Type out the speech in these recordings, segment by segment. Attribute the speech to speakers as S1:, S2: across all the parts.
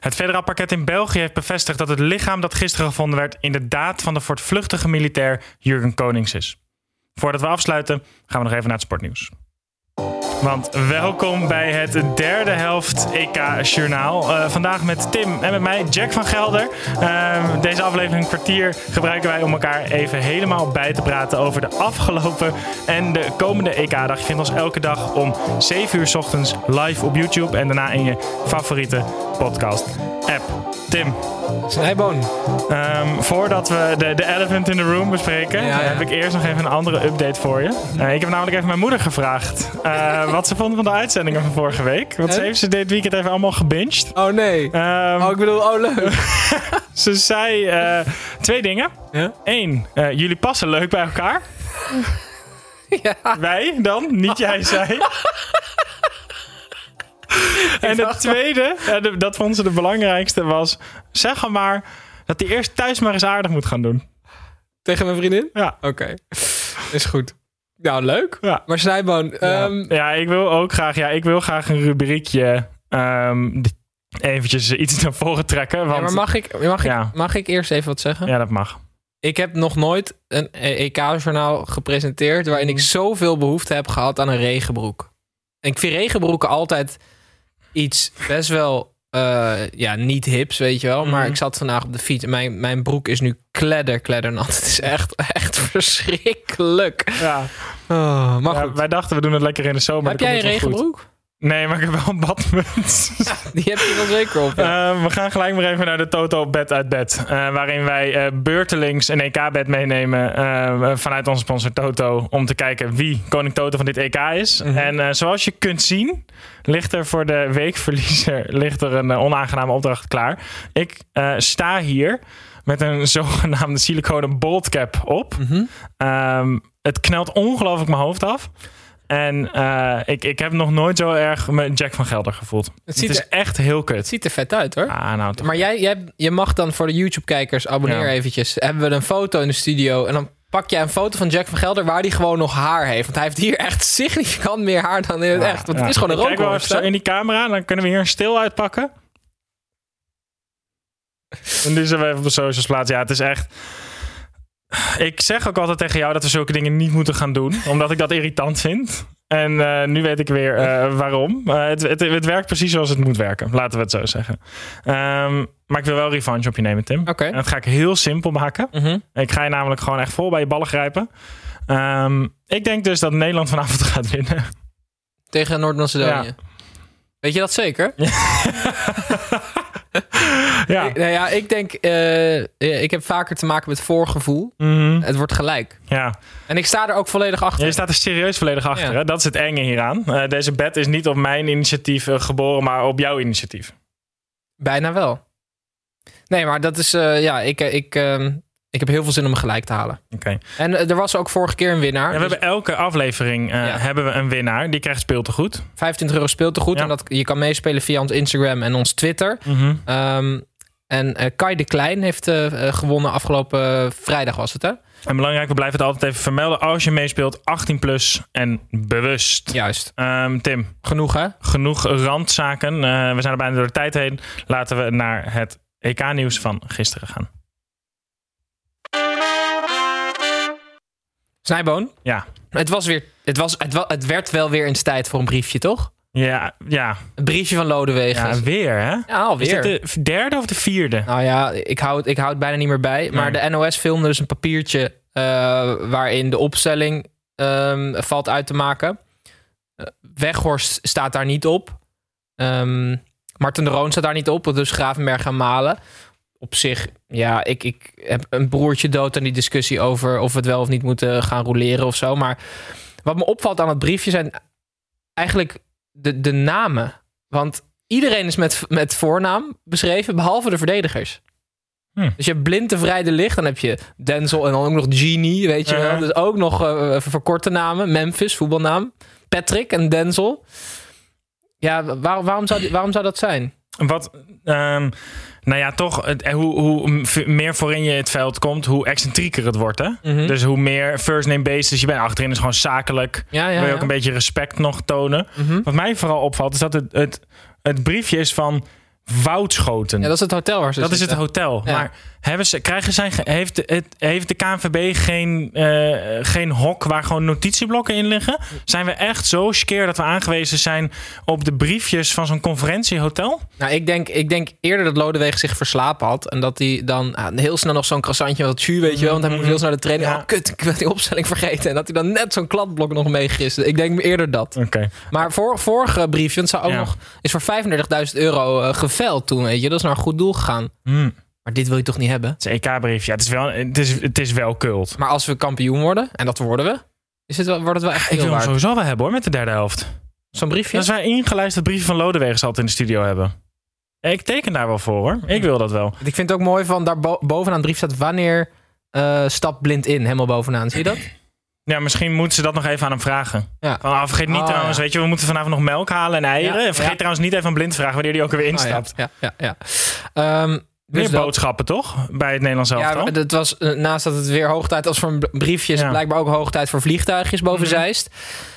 S1: Het federaal parket in België heeft bevestigd dat het lichaam dat gisteren gevonden werd inderdaad van de voortvluchtige militair Jurgen Konings is. Voordat we afsluiten gaan we nog even naar het sportnieuws. Want welkom bij het derde helft EK-journaal. Uh, vandaag met Tim en met mij, Jack van Gelder. Uh, deze aflevering kwartier gebruiken wij om elkaar even helemaal bij te praten over de afgelopen en de komende EK-dag. Je vindt ons elke dag om 7 uur ochtends live op YouTube en daarna in je favoriete podcast-app. Tim.
S2: Snijboon.
S1: Um, voordat we de, de elephant in the room bespreken, ja, ja. heb ik eerst nog even een andere update voor je. Uh, ik heb namelijk even mijn moeder gevraagd uh, wat ze vonden van de uitzendingen van vorige week. Want ze heeft ze dit weekend even allemaal gebinged.
S2: Oh nee. Um, oh, ik bedoel, oh leuk.
S1: ze zei uh, twee dingen. Ja? Eén, jullie passen leuk bij elkaar. ja. Wij dan, niet jij, zij. en het tweede, dat vond ze de belangrijkste, was... zeg maar dat hij eerst thuis maar eens aardig moet gaan doen.
S2: Tegen mijn vriendin?
S1: Ja.
S2: Oké, is goed. Nou, leuk.
S1: Ja.
S2: Maar Snijboon...
S1: Ja. Um... ja, ik wil ook graag, ja, ik wil graag een rubriekje... Um, eventjes iets naar voren trekken. Want,
S2: ja, maar mag ik, mag, ik, mag ik eerst even wat zeggen?
S1: Ja, dat mag.
S2: Ik heb nog nooit een EK-journaal gepresenteerd... waarin ik zoveel behoefte heb gehad aan een regenbroek. En ik vind regenbroeken altijd iets best wel uh, ja, niet hips, weet je wel. Maar
S1: Mhm.
S2: ik zat vandaag op de fiets en mijn, mijn broek is nu kledder, kleddernat. Het is echt, echt verschrikkelijk.
S1: Ja.
S2: Oh, maar
S1: Ja,
S2: goed.
S1: wij dachten, we doen het lekker in de zomer.
S2: Heb jij een regenbroek?
S1: Nee, maar ik heb wel een badmuts.
S2: Die heb je wel zeker op. ja.
S1: Eh, we gaan gelijk maar even naar de Toto Bed uit Bed. eh, waarin wij eh, beurtelings een EK-bed meenemen vanuit onze sponsor Toto. Om te kijken wie koning Toto van dit EK is.
S2: Mhm.
S1: En zoals je kunt zien, ligt er voor de weekverliezer ligt er een onaangename opdracht klaar. Ik sta hier met een zogenaamde siliconen boldcap op.
S2: Mhm.
S1: Ehm, het knelt ongelooflijk mijn hoofd af. En eh, ik, ik heb nog nooit zo erg me Jack van Gelder gevoeld. Het,
S2: ziet
S1: is
S2: er-
S1: echt heel
S2: Het
S1: kut.
S2: ziet er vet uit hoor.
S1: Ah, nou toch.
S2: Maar jij, jij, je mag dan voor de YouTube-kijkers, abonneer
S1: Ja.
S2: eventjes. Hebben we een foto in de studio en dan pak jij een foto van Jack van Gelder waar hij gewoon nog haar heeft. Want hij heeft hier echt significant meer haar dan in het echt. Want
S1: Ja.
S2: het is gewoon een
S1: Ik Kijk wel even in die camera. Dan kunnen we hier een stil uitpakken. En die zullen we even op de socials plaatsen. Ja, het is echt... Ik zeg ook altijd tegen jou dat we zulke dingen niet moeten gaan doen. Omdat ik dat irritant vind. En eh, nu weet ik weer eh, waarom. Eh, het, het, het werkt precies zoals het moet werken. Laten we het zo zeggen. Ehm, maar ik wil wel revanche op je nemen, Tim.
S2: Oké.
S1: En dat ga ik heel simpel maken.
S2: Mhm.
S1: Ik ga je namelijk gewoon echt vol bij je ballen grijpen. Ehm, ik denk dus dat Nederland vanavond gaat winnen.
S2: Tegen Noord-Macedonië.
S1: Ja.
S2: Weet je dat zeker? Ik, nou ja, ik denk, eh, ik heb vaker te maken met voorgevoel.
S1: Mhm.
S2: Het wordt gelijk.
S1: ja.
S2: En ik sta er ook volledig achter.
S1: Je staat er serieus volledig achter.
S2: Ja.
S1: Hè? Dat is het enge hieraan. Eh, deze bed is niet op mijn initiatief eh, geboren, maar op jouw initiatief.
S2: Bijna wel. Nee, maar dat is, ja, ik, ik, ehm, ik heb heel veel zin om hem gelijk te halen.
S1: Oké.
S2: En er was ook vorige keer een winnaar.
S1: Ja, we
S2: Dus
S1: hebben elke aflevering
S2: Ja.
S1: hebben we een winnaar. Die krijgt speeltegoed.
S2: 25 euro speelt te goed.
S1: Ja.
S2: En dat, je kan meespelen via ons Instagram en ons Twitter.
S1: Mhm.
S2: Ehm, en eh, Kai de Klein heeft eh, eh, gewonnen afgelopen vrijdag was het hè?
S1: En belangrijk, we blijven het altijd even vermelden. Als je meespeelt, 18 plus en bewust.
S2: Juist.
S1: Ehm, Tim,
S2: Genoeg hè?
S1: genoeg randzaken. We zijn er bijna door de tijd heen. Laten we naar het EK-nieuws van gisteren gaan.
S2: Snijboon,
S1: Ja.
S2: het, was weer, het, was, het, het werd wel weer eens tijd voor een briefje, toch?
S1: Ja, ja.
S2: Een briefje van Lodewegen.
S1: ja weer hè?
S2: Ja,
S1: Is
S2: alweer.
S1: dit de derde of de vierde?
S2: Nou ja, ik hou, het, ik hou het bijna niet meer bij. Maar
S1: Nee.
S2: de NOS filmde dus een papiertje eh, waarin de opstelling ehm, valt uit te maken. Eh, Weghorst staat daar niet op. Ehm Marten de Roon staat daar niet op. Dus Gravenberg en Malen. Op zich, ja, ik, ik heb een broertje dood aan die discussie over of we het wel of niet moeten gaan roleren of zo. Maar wat me opvalt aan het briefje zijn eigenlijk de, de namen. Want iedereen is met, met voornaam beschreven, behalve de verdedigers.
S1: Hm.
S2: Dus je hebt blind de vrij de licht, dan heb je Denzel en dan ook nog Genie, weet je wel. Dus ook nog eh, verkorte namen. Memphis, voetbalnaam. Patrick en Denzel. Ja, waar- waarom, zou, die- waarom zou dat zijn?
S1: Wat, ehm, nou ja, toch, het, eh, hoe, hoe meer voorin je het veld komt, hoe excentrieker het wordt. Hè?
S2: Mhm.
S1: Dus hoe meer first name basis je bent. Achterin is gewoon zakelijk.
S2: Ja, ja,
S1: wil je
S2: ja.
S1: ook een beetje respect nog tonen.
S2: Mhm.
S1: Wat mij vooral opvalt, is dat het, het, het briefje is van Woudschoten.
S2: Ja, dat is het hotel waar ze
S1: dat is het hotel.
S2: Ja.
S1: Maar hebben ze, krijgen zij, heeft, het, heeft de KNVB geen, eh, geen hok waar gewoon notitieblokken in liggen? Zijn we echt zo skeer dat we aangewezen zijn op de briefjes van zo'n conferentiehotel?
S2: Nou, ik denk, ik denk eerder dat Lodewegen zich verslapen had. En dat hij dan ah, heel snel nog zo'n croissantje had. Tju, weet je wel. Want hij moest heel snel naar de training.
S1: Ja.
S2: Oh, kut, ik ben die opstelling vergeten. En dat hij dan net zo'n kladblok nog meegiste. Ik denk eerder dat.
S1: Oké.
S2: Maar voor, vorige briefje, zou ook
S1: Ja.
S2: nog, is voor 35.000 euro eh, geveld toen, weet je. Dat is naar een goed doel gegaan.
S1: Hmm.
S2: Maar dit wil je toch niet hebben?
S1: Het is EK-brief. Ja, het is wel, het is, het is wel cult.
S2: Maar als we kampioen worden, en dat worden we, is het wel, wordt het wel echt
S1: Ik
S2: heel
S1: wil hem
S2: waard.
S1: sowieso wel hebben hoor, met de derde helft.
S2: Zo'n briefje?
S1: Als wij ingelijsterd briefje van Lodewegen altijd in de studio hebben. Ik teken daar wel voor hoor. Ik wil dat wel.
S2: Ik vind het ook mooi van, daar bo- bovenaan de brief staat wanneer eh stapt blind in, helemaal bovenaan. Zie je dat?
S1: Ja, misschien moeten ze dat nog even aan hem vragen.
S2: Ja.
S1: Van, ah, vergeet niet
S2: Oh,
S1: trouwens,
S2: ja.
S1: weet je, we moeten vanavond nog melk halen en eieren.
S2: Ja,
S1: En vergeet
S2: ja.
S1: trouwens niet even aan blind te vragen wanneer hij ook weer
S2: Oh, ja,
S1: instapt.
S2: ja, ja. ja. Ehm,
S1: Meer
S2: dus dat-
S1: boodschappen toch? Bij het Nederlands elftal?
S2: Ja, het was eh, naast dat het weer hoog tijd was voor een briefje, is het
S1: Ja.
S2: blijkbaar ook hoog tijd voor vliegtuigjes boven
S1: Mhm.
S2: Zeist.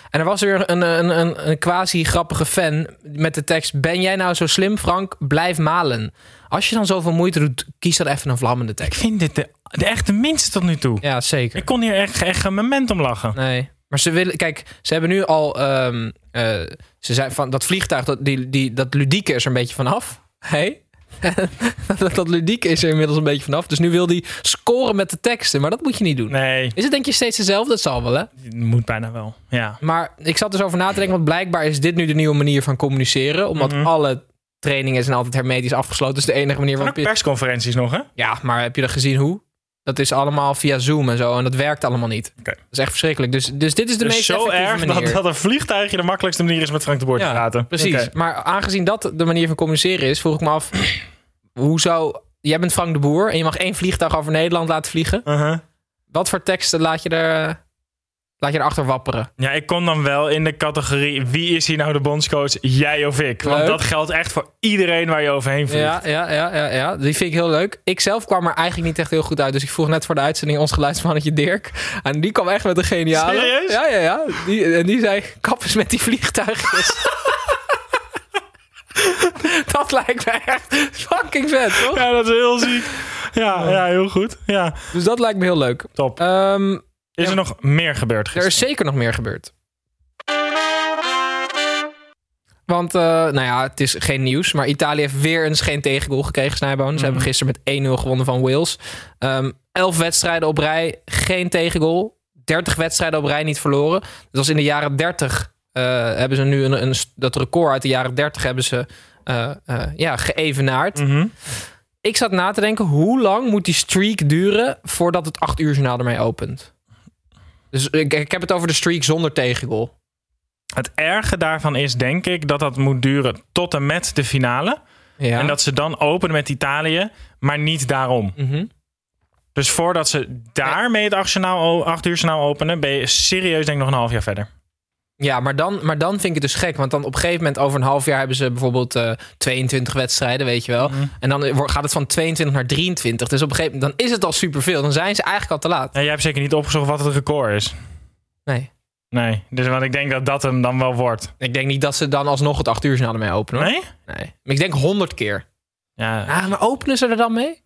S2: En er was weer een, een, een, een quasi grappige fan met de tekst: Ben jij nou zo slim, Frank? Blijf malen. Als je dan zoveel moeite doet, kies dan even een vlammende
S1: Ik
S2: tekst.
S1: vind dit de, de echte minste tot nu toe.
S2: Ja, zeker.
S1: Ik kon hier echt, echt een moment om lachen.
S2: Nee. Maar ze willen, kijk, ze hebben nu al, ehm, eh, ze zijn van dat vliegtuig, dat, die, die, dat ludieke is er een beetje vanaf. Hey? dat, dat ludieke is er inmiddels een beetje vanaf. Dus nu wil hij scoren met de teksten, maar dat moet je niet doen.
S1: Nee,
S2: Is het denk je steeds dezelfde? Dat zal wel, hè?
S1: moet bijna wel. Ja.
S2: Maar ik zat dus over na te denken, want blijkbaar is dit nu de nieuwe manier van communiceren. Omdat
S1: Mhm.
S2: alle trainingen zijn altijd hermetisch afgesloten. Dus de enige manier waarop je...
S1: persconferenties nog, hè?
S2: Ja, maar heb je er gezien hoe? Dat is allemaal via Zoom en zo. En dat werkt allemaal niet. Dat is echt verschrikkelijk. Dus, dus dit is de
S1: Dus
S2: meest
S1: zo erg dat, dat een vliegtuigje de makkelijkste manier is met Frank de Boer te
S2: Ja,
S1: praten.
S2: Precies. Maar aangezien dat de manier van communiceren is, vroeg ik me af... hoe zou... Jij bent Frank de Boer en je mag één vliegtuig over Nederland laten vliegen.
S1: Uh-huh.
S2: Wat voor teksten laat je er... Laat je erachter wapperen?
S1: Ja, ik kom dan wel in de categorie wie is hier nou de bondscoach, jij of ik? Want
S2: Leuk.
S1: dat geldt echt voor iedereen waar je overheen vliegt.
S2: Ja, ja, ja, ja, ja, die vind ik heel leuk. Ik zelf kwam er eigenlijk niet echt heel goed uit. Dus ik vroeg net voor de uitzending ons geluidsmannetje Dirk. En die kwam echt met een geniale.
S1: Serieus?
S2: Ja, ja, ja. Die, en die zei, kap eens met die vliegtuigjes. dat lijkt mij echt fucking vet, toch?
S1: Ja, dat is heel ziek. Ja, ja heel goed. Ja,
S2: Dus dat lijkt me heel leuk.
S1: top.
S2: Ehm,
S1: Is er nog meer gebeurd
S2: er is zeker nog meer gebeurd. Want, eh, nou ja, het is geen nieuws. Maar Italië heeft weer eens geen tegengoal gekregen, Snijboon. Ze hebben gisteren met 1-0 gewonnen van Wales. Ehm 11 wedstrijden op rij, geen tegengoal. 30 wedstrijden op rij niet verloren. Dat was in de jaren 30. eh, hebben ze nu een, een, dat record uit de jaren 30 hebben ze eh, ja, geëvenaard.
S1: Mhm.
S2: Ik zat na te denken, hoe lang moet die streak duren voordat het 8 uur journaal ermee opent? Dus ik, ik heb het over de streak zonder tegengoal.
S1: Het erge daarvan is, denk ik, dat dat moet duren tot en met de finale.
S2: Ja.
S1: En dat ze dan openen met Italië, maar niet daarom.
S2: Mhm.
S1: Dus voordat ze daarmee het 8 journaal- 8 uur openen, ben je serieus denk ik nog een half jaar verder.
S2: Ja, maar dan, maar dan vind ik het dus gek. Want dan op een gegeven moment over een half jaar hebben ze bijvoorbeeld eh 22 wedstrijden, weet je wel.
S1: Mhm.
S2: En dan gaat het van 22 naar 23. Dus op een gegeven moment dan is het al superveel. Dan zijn ze eigenlijk al te laat.
S1: Ja, jij hebt zeker niet opgezocht wat het record is.
S2: Nee.
S1: Nee, dus want ik denk dat dat hem dan wel wordt.
S2: Ik denk niet dat ze dan alsnog het 8 uur journaal ermee openen. Hoor.
S1: Nee?
S2: nee. Maar ik denk 100 keer.
S1: Ja,
S2: Ah, maar openen ze er dan mee?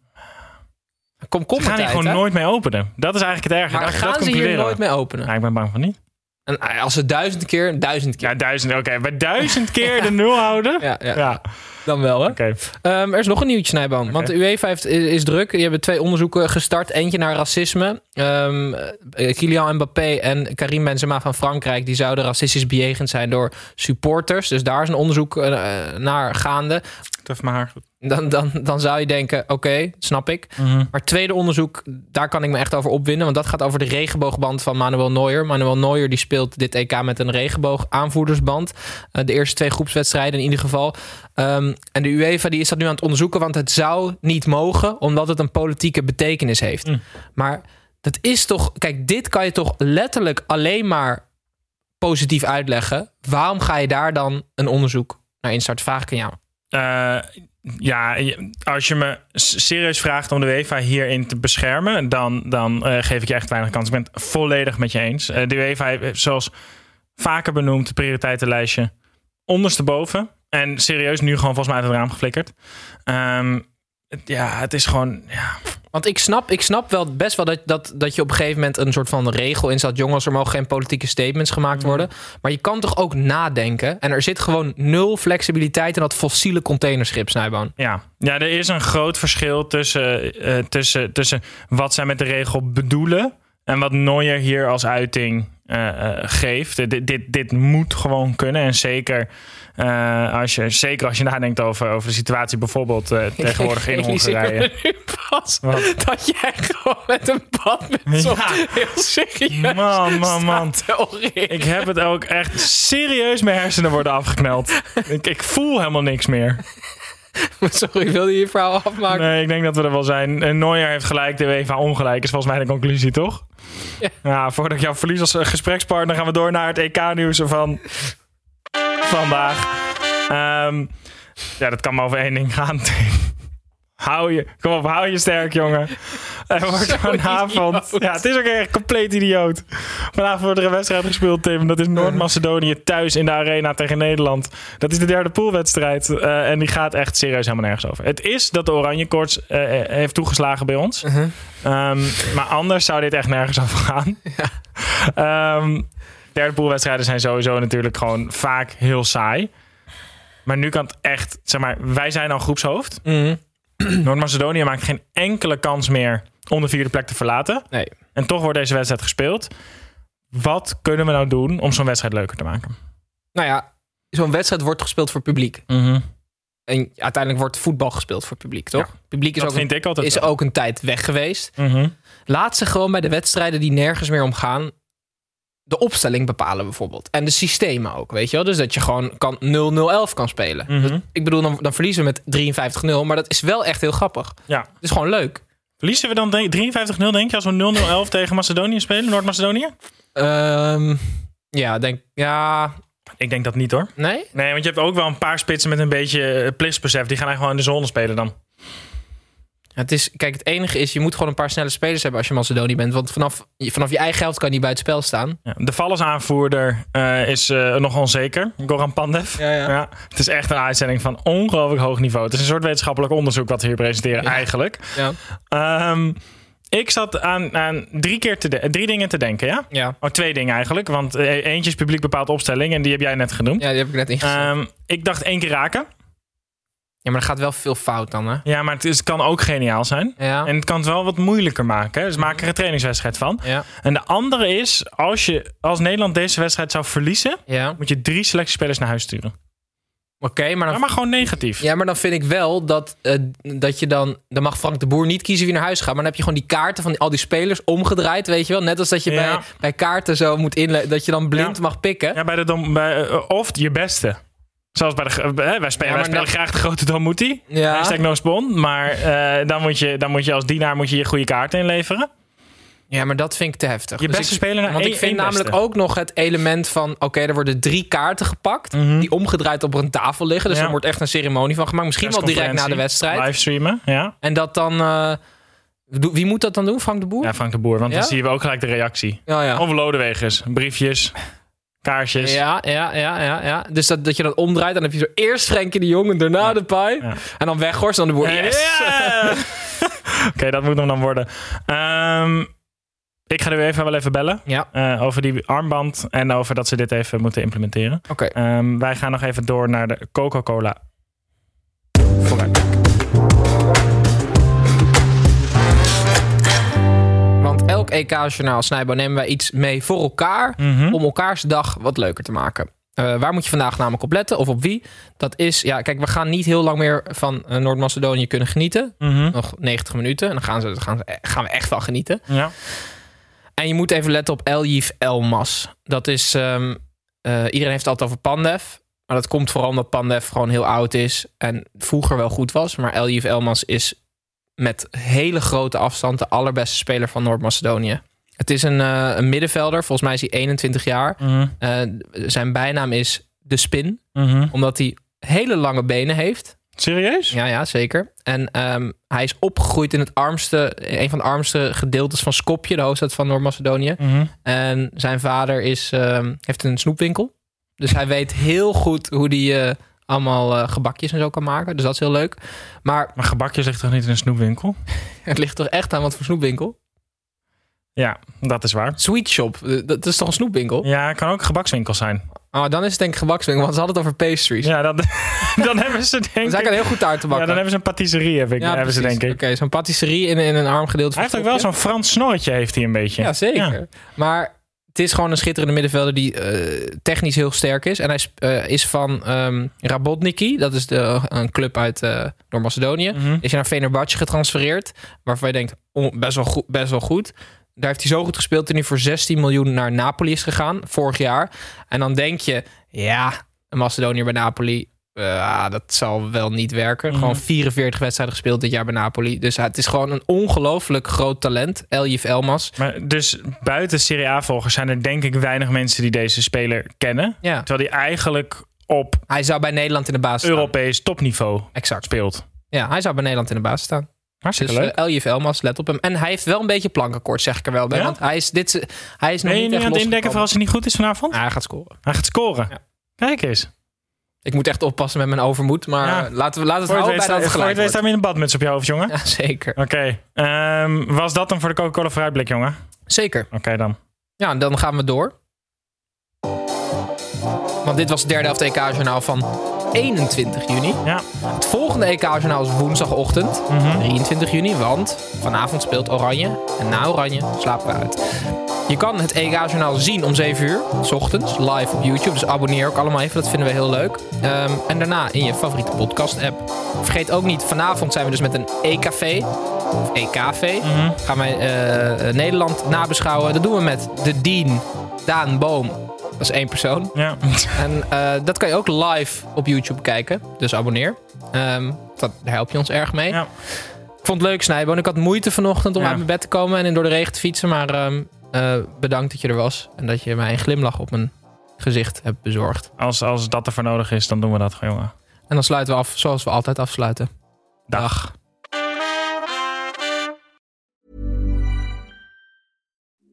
S2: Kom, kom
S1: Ze gaan hier
S2: tijd,
S1: gewoon
S2: hè?
S1: nooit mee openen. Dat is eigenlijk het erge.
S2: Maar
S1: dat
S2: gaan ze hier nooit mee openen?
S1: Ja, ik ben bang van niet.
S2: En eh, als ze duizend keer, duizend keer.
S1: Ja, duizend. Oké, bij duizend keer de nul houden.
S2: Ja, ja,
S1: Ja,
S2: dan wel hè.
S1: oké.
S2: Ehm, er is nog een nieuwtje, Snijboom. Want de UEFA heeft, is druk. Die hebben twee onderzoeken gestart. Eentje naar racisme. Eh, Kylian Mbappé en Karim Benzema van Frankrijk... die zouden racistisch bejegend zijn door supporters. Dus daar is een onderzoek eh, naar gaande.
S1: Tuf mijn haar goed.
S2: Dan, dan, dan zou je denken, oké, snap ik.
S1: Mhm.
S2: Maar tweede onderzoek, daar kan ik me echt over opwinden. Want dat gaat over de regenboogband van Manuel Neuer. Manuel Neuer die speelt dit EK met een regenboog aanvoerdersband. Eh, de eerste twee groepswedstrijden in ieder geval. Ehm, en de UEFA die is dat nu aan het onderzoeken. Want het zou niet mogen, omdat het een politieke betekenis heeft.
S1: Mm.
S2: Maar dat is toch... Kijk, dit kan je toch letterlijk alleen maar positief uitleggen. Waarom ga je daar dan een onderzoek naar instarten? Vraag ik aan jou.
S1: Eh, ja, als je me serieus vraagt om de UEFA hierin te beschermen, dan, dan eh, geef ik je echt weinig kans. Ik ben het volledig met je eens. Eh, de UEFA heeft, zoals vaker benoemd, het prioriteitenlijstje ondersteboven. En serieus, nu gewoon volgens mij uit het raam geflikkerd. Ehm, ja, het is gewoon. Ja,
S2: Want ik snap, ik snap wel best wel dat, dat, dat je op een gegeven moment een soort van regel in zat. Jongens, er mogen geen politieke statements gemaakt worden. Maar je kan toch ook nadenken. En er zit gewoon nul flexibiliteit in dat fossiele containerschip, Snijboon.
S1: Ja. ja, er is een groot verschil tussen, eh, tussen, tussen wat zij met de regel bedoelen en wat Neuer hier als uiting eh, eh, geeft. Dit, dit, dit moet gewoon kunnen. En zeker, eh, als, je, zeker als je nadenkt over, over de situatie bijvoorbeeld tegenwoordig in Hongarije.
S2: pas
S1: Wat?
S2: dat jij gewoon met een badmuts op
S1: Ja.
S2: heel serieus
S1: Man, man, man. Ik heb het ook echt serieus, mijn hersenen worden afgekneld. ik, ik voel helemaal niks meer.
S2: Sorry, wilde je je verhaal afmaken?
S1: Nee, ik denk dat we er wel zijn. En Neuer heeft gelijk, de UEFA ongelijk. Is volgens mij de conclusie, toch?
S2: Ja.
S1: voordat ik jou verlies als eh, gesprekspartner... gaan we door naar het EK-nieuws van vandaag. Ehm, ja, dat kan maar over één ding gaan. hou je, kom op, hou je sterk, jongen. Wordt
S2: Zo
S1: vanavond...
S2: idioot.
S1: Ja, het is ook echt compleet idioot. Vanavond wordt er een wedstrijd gespeeld, Tim. Dat is Noord-Macedonië thuis in de arena tegen Nederland. Dat is de derde poolwedstrijd. eh, en die gaat echt serieus helemaal nergens over. Het is dat de Oranje Koorts eh, eh, heeft toegeslagen bij ons.
S2: Uh-huh.
S1: Ehm, maar anders zou dit echt nergens over gaan. Ehm, derde poolwedstrijden zijn sowieso natuurlijk gewoon vaak heel saai. Maar nu kan het echt, zeg maar, wij zijn al groepshoofd.
S2: Mhm.
S1: Noord-Macedonië maakt geen enkele kans meer om de vierde plek te verlaten.
S2: Nee.
S1: En toch wordt deze wedstrijd gespeeld. Wat kunnen we nou doen om zo'n wedstrijd leuker te maken?
S2: Nou ja, zo'n wedstrijd wordt gespeeld voor publiek. En uiteindelijk wordt voetbal gespeeld voor publiek, toch? Publiek is, ook een, is
S1: wel.
S2: ook een tijd weg geweest.
S1: Mhm.
S2: Laat ze gewoon bij de wedstrijden die nergens meer omgaan... de opstelling bepalen bijvoorbeeld. En de systemen ook, weet je wel? Dus dat je gewoon kan 0-0-11 kan spelen.
S1: Mhm.
S2: Ik bedoel, dan, dan verliezen we met 53-0. Maar dat is wel echt heel grappig.
S1: Ja.
S2: Het is gewoon leuk.
S1: Verliezen we dan denk- 53-0 denk je als we 0-0-11 tegen Macedonië spelen, Noord-Macedonië?
S2: Ehm, ja, denk... Ja,
S1: Ik denk dat niet hoor.
S2: nee?
S1: Nee, want je hebt ook wel een paar spitsen met een beetje eh, plichtsbesef. Die gaan eigenlijk gewoon in de zone spelen dan.
S2: Het is, kijk, het enige is, je moet gewoon een paar snelle spelers hebben als je Macedonië bent. Want vanaf, vanaf je eigen helft kan je niet buiten spel staan.
S1: Ja, de vallensaanvoerder eh is eh, nog onzeker. Goran Pandev.
S2: Ja, ja.
S1: het is echt een uitzending van ongelooflijk hoog niveau. Het is een soort wetenschappelijk onderzoek wat we hier presenteren
S2: Ja.
S1: eigenlijk.
S2: Ja.
S1: Ehm, ik zat aan, aan drie, keer te de- drie dingen te denken, ja?
S2: Ja,
S1: Oh, twee dingen eigenlijk. Want eh, eentje is publiek bepaald opstelling en die heb jij net genoemd.
S2: ja die heb ik net ingezet.
S1: Ehm, ik dacht één keer raken.
S2: Ja, maar er gaat wel veel fout dan, hè?
S1: Ja, maar het, is, het kan ook geniaal zijn.
S2: Ja.
S1: En het kan het wel wat moeilijker maken. hè. Dus maak er een trainingswedstrijd van.
S2: ja.
S1: En de andere is, als, je, als Nederland deze wedstrijd zou verliezen,
S2: ja.
S1: moet je drie selectiespelers naar huis sturen.
S2: Oké, maar
S1: Ja,
S2: dan...
S1: maar gewoon negatief.
S2: Ja, maar dan vind ik wel dat, eh, dat je dan... Dan mag Frank de Boer niet kiezen wie naar huis gaat. Maar dan heb je gewoon die kaarten van die- al die spelers omgedraaid, weet je wel. Net als dat je
S1: Ja.
S2: bij, bij kaarten zo moet inlezen. Dat je dan blind
S1: Ja.
S2: mag pikken.
S1: Ja, bij de dom, bij, eh, of je beste. Zoals bij de, eh, wij spelen,
S2: Ja,
S1: wij spelen
S2: dan-
S1: graag de grote Domuti.
S2: Ja.
S1: Hashtag no spon. Maar eh, dan, moet je, dan moet je als dienaar moet je, je goede kaarten inleveren.
S2: Ja, maar dat vind ik te heftig.
S1: Je
S2: Dus
S1: beste
S2: ik-
S1: speler naar
S2: Want
S1: één-
S2: ik vind namelijk
S1: beste.
S2: ook nog het element van... Oké, er worden drie kaarten gepakt...
S1: Mhm.
S2: die omgedraaid op een tafel liggen. Dus
S1: Ja.
S2: er wordt echt een ceremonie van gemaakt. Misschien wel direct na de wedstrijd.
S1: Livestreamen, ja.
S2: En dat dan... eh, wie moet dat dan doen? Frank de Boer?
S1: Ja, Frank de Boer. Want
S2: Ja?
S1: dan zien we ook gelijk de reactie.
S2: ja. ja.
S1: Of Lodewegers. Briefjes, kaarsjes.
S2: Ja, ja, ja, ja, ja. Dus dat, dat je dat omdraait, dan heb je zo eerst Frenkie de Jong en daarna de Pai.
S1: Ja.
S2: En dan Weghorst, dan de Boer.
S1: Ja,
S2: Yes!
S1: Oké, dat moet hem dan worden. Ehm, ik ga nu even wel even bellen.
S2: Ja,
S1: eh, over die armband en over dat ze dit even moeten implementeren.
S2: oké.
S1: Ehm, wij gaan nog even door naar de Coca-Cola.
S2: Elk EK-journaal, Snijbo, nemen wij iets mee voor elkaar...
S1: Mhm.
S2: om elkaars dag wat leuker te maken. Eh, waar moet je vandaag namelijk op letten of op wie? Dat is, ja, kijk, we gaan niet heel lang meer van eh, Noord-Macedonië kunnen genieten.
S1: Mhm.
S2: Nog 90 minuten. En dan gaan, ze, dan gaan, ze, gaan we echt wel genieten.
S1: Ja.
S2: En je moet even letten op Eljif Elmas. Dat is, ehm, eh, iedereen heeft het altijd over Pandev. Maar dat komt vooral omdat Pandev gewoon heel oud is. En vroeger wel goed was. Maar Eljif Elmas is met hele grote afstand de allerbeste speler van Noord-Macedonië. Het is een, eh, een middenvelder. Volgens mij is hij 21 jaar.
S1: Mhm.
S2: Eh, zijn bijnaam is De Spin.
S1: Mhm.
S2: Omdat hij hele lange benen heeft.
S1: Serieus?
S2: Ja, ja, zeker. En ehm, hij is opgegroeid in het armste, een van de armste gedeeltes van Skopje, de hoofdstad van Noord-Macedonië.
S1: Mhm.
S2: En zijn vader is, ehm, heeft een snoepwinkel. Dus hij weet heel goed hoe hij allemaal eh, gebakjes en zo kan maken. Dus dat is heel leuk. Maar
S1: Maar gebakjes ligt toch niet in een snoepwinkel?
S2: het ligt toch echt aan wat voor snoepwinkel?
S1: Ja, dat is waar.
S2: Sweet Shop, eh, dat is toch een snoepwinkel?
S1: Ja, het kan ook een gebakswinkel zijn.
S2: Oh, dan is het denk ik gebakswinkel, want ze hadden het over pastries.
S1: Ja, dan, dan hebben ze denk ik...
S2: kan heel goed taart te
S1: Ja,
S2: bakken.
S1: dan hebben ze een patisserie, heb ik,
S2: Ja,
S1: hebben ze denk ik.
S2: Oké, zo'n patisserie in, in een arm gedeelte
S1: Hij heeft ook wel zo'n Frans snorretje, heeft hij een beetje.
S2: Ja, zeker.
S1: Ja.
S2: Maar het is gewoon een schitterende middenvelder die eh, technisch heel sterk is. En hij eh, is van ehm Rabotniki. Dat is de, een club uit eh Noord-Macedonië.
S1: Mhm.
S2: Is hij naar Fenerbahce getransfereerd. Waarvan je denkt, oh, best, wel goed, best wel goed. Daar heeft hij zo goed gespeeld dat hij voor 16 miljoen naar Napoli is gegaan. Vorig jaar. En dan denk je, ja, een Macedoniër bij Napoli... eh, dat zal wel niet werken.
S1: Mhm.
S2: Gewoon 44 wedstrijden gespeeld dit jaar bij Napoli. Dus ja, het is gewoon een ongelooflijk groot talent. Eljif Elmas.
S1: Maar dus buiten Serie A-volgers zijn er denk ik weinig mensen die deze speler kennen.
S2: Ja.
S1: Terwijl hij eigenlijk op
S2: Hij zou bij Nederland in de basis staan.
S1: Europees topniveau
S2: Exact.
S1: speelt.
S2: Ja, hij zou bij Nederland in de basis staan.
S1: Hartstikke
S2: Dus
S1: leuk.
S2: uh, Eljif Elmas, let op hem. En hij heeft wel een beetje plankenkort, zeg ik er wel bij.
S1: Ja?
S2: Want hij is, dit, hij is nog
S1: ben je
S2: niet
S1: aan het indekken voor als hij niet goed is vanavond?
S2: Ah, hij gaat scoren.
S1: Hij gaat scoren.
S2: Ja.
S1: Kijk eens.
S2: Ik moet echt oppassen met mijn overmoed. Maar
S1: Ja.
S2: laten we laten we het houden bij dat het gelijk wordt.
S1: staan in een badmuts op je hoofd, jongen.
S2: Ja, zeker.
S1: Oké. Ehm, was dat dan voor de Coca-Cola vooruitblik, jongen?
S2: Zeker.
S1: Oké dan.
S2: Ja, dan gaan we door. Want dit was het derde helft EK-journaal van 21 juni.
S1: Ja.
S2: Het volgende EK-journaal is woensdagochtend,
S1: Mhm.
S2: 23 juni. Want vanavond speelt Oranje. En na Oranje slapen we uit. Je kan het EK-journaal zien om 7 uur, s ochtends, live op YouTube. Dus abonneer ook allemaal even, dat vinden we heel leuk. Ehm, en daarna in je favoriete podcast-app. Vergeet ook niet, vanavond zijn we dus met een E-café. Of EKV.
S1: Mhm.
S2: Gaan wij eh, eh, Nederland nabeschouwen. Dat doen we met de Dean, Daan Boom. Dat is één persoon.
S1: Ja.
S2: En eh, dat kan je ook live op YouTube kijken. Dus abonneer. Ehm, dat, daar help je ons erg mee.
S1: Ja.
S2: Ik vond het leuk, Snijboon. Ik had moeite vanochtend om
S1: Ja.
S2: uit mijn bed te komen en door de regen te fietsen. Maar ehm, eh, bedankt dat je er was. En dat je mij een glimlach op mijn gezicht hebt bezorgd.
S1: Als, als dat ervoor nodig is, dan doen we dat gewoon, jongen.
S2: En dan sluiten we af zoals we altijd afsluiten.
S1: Dag.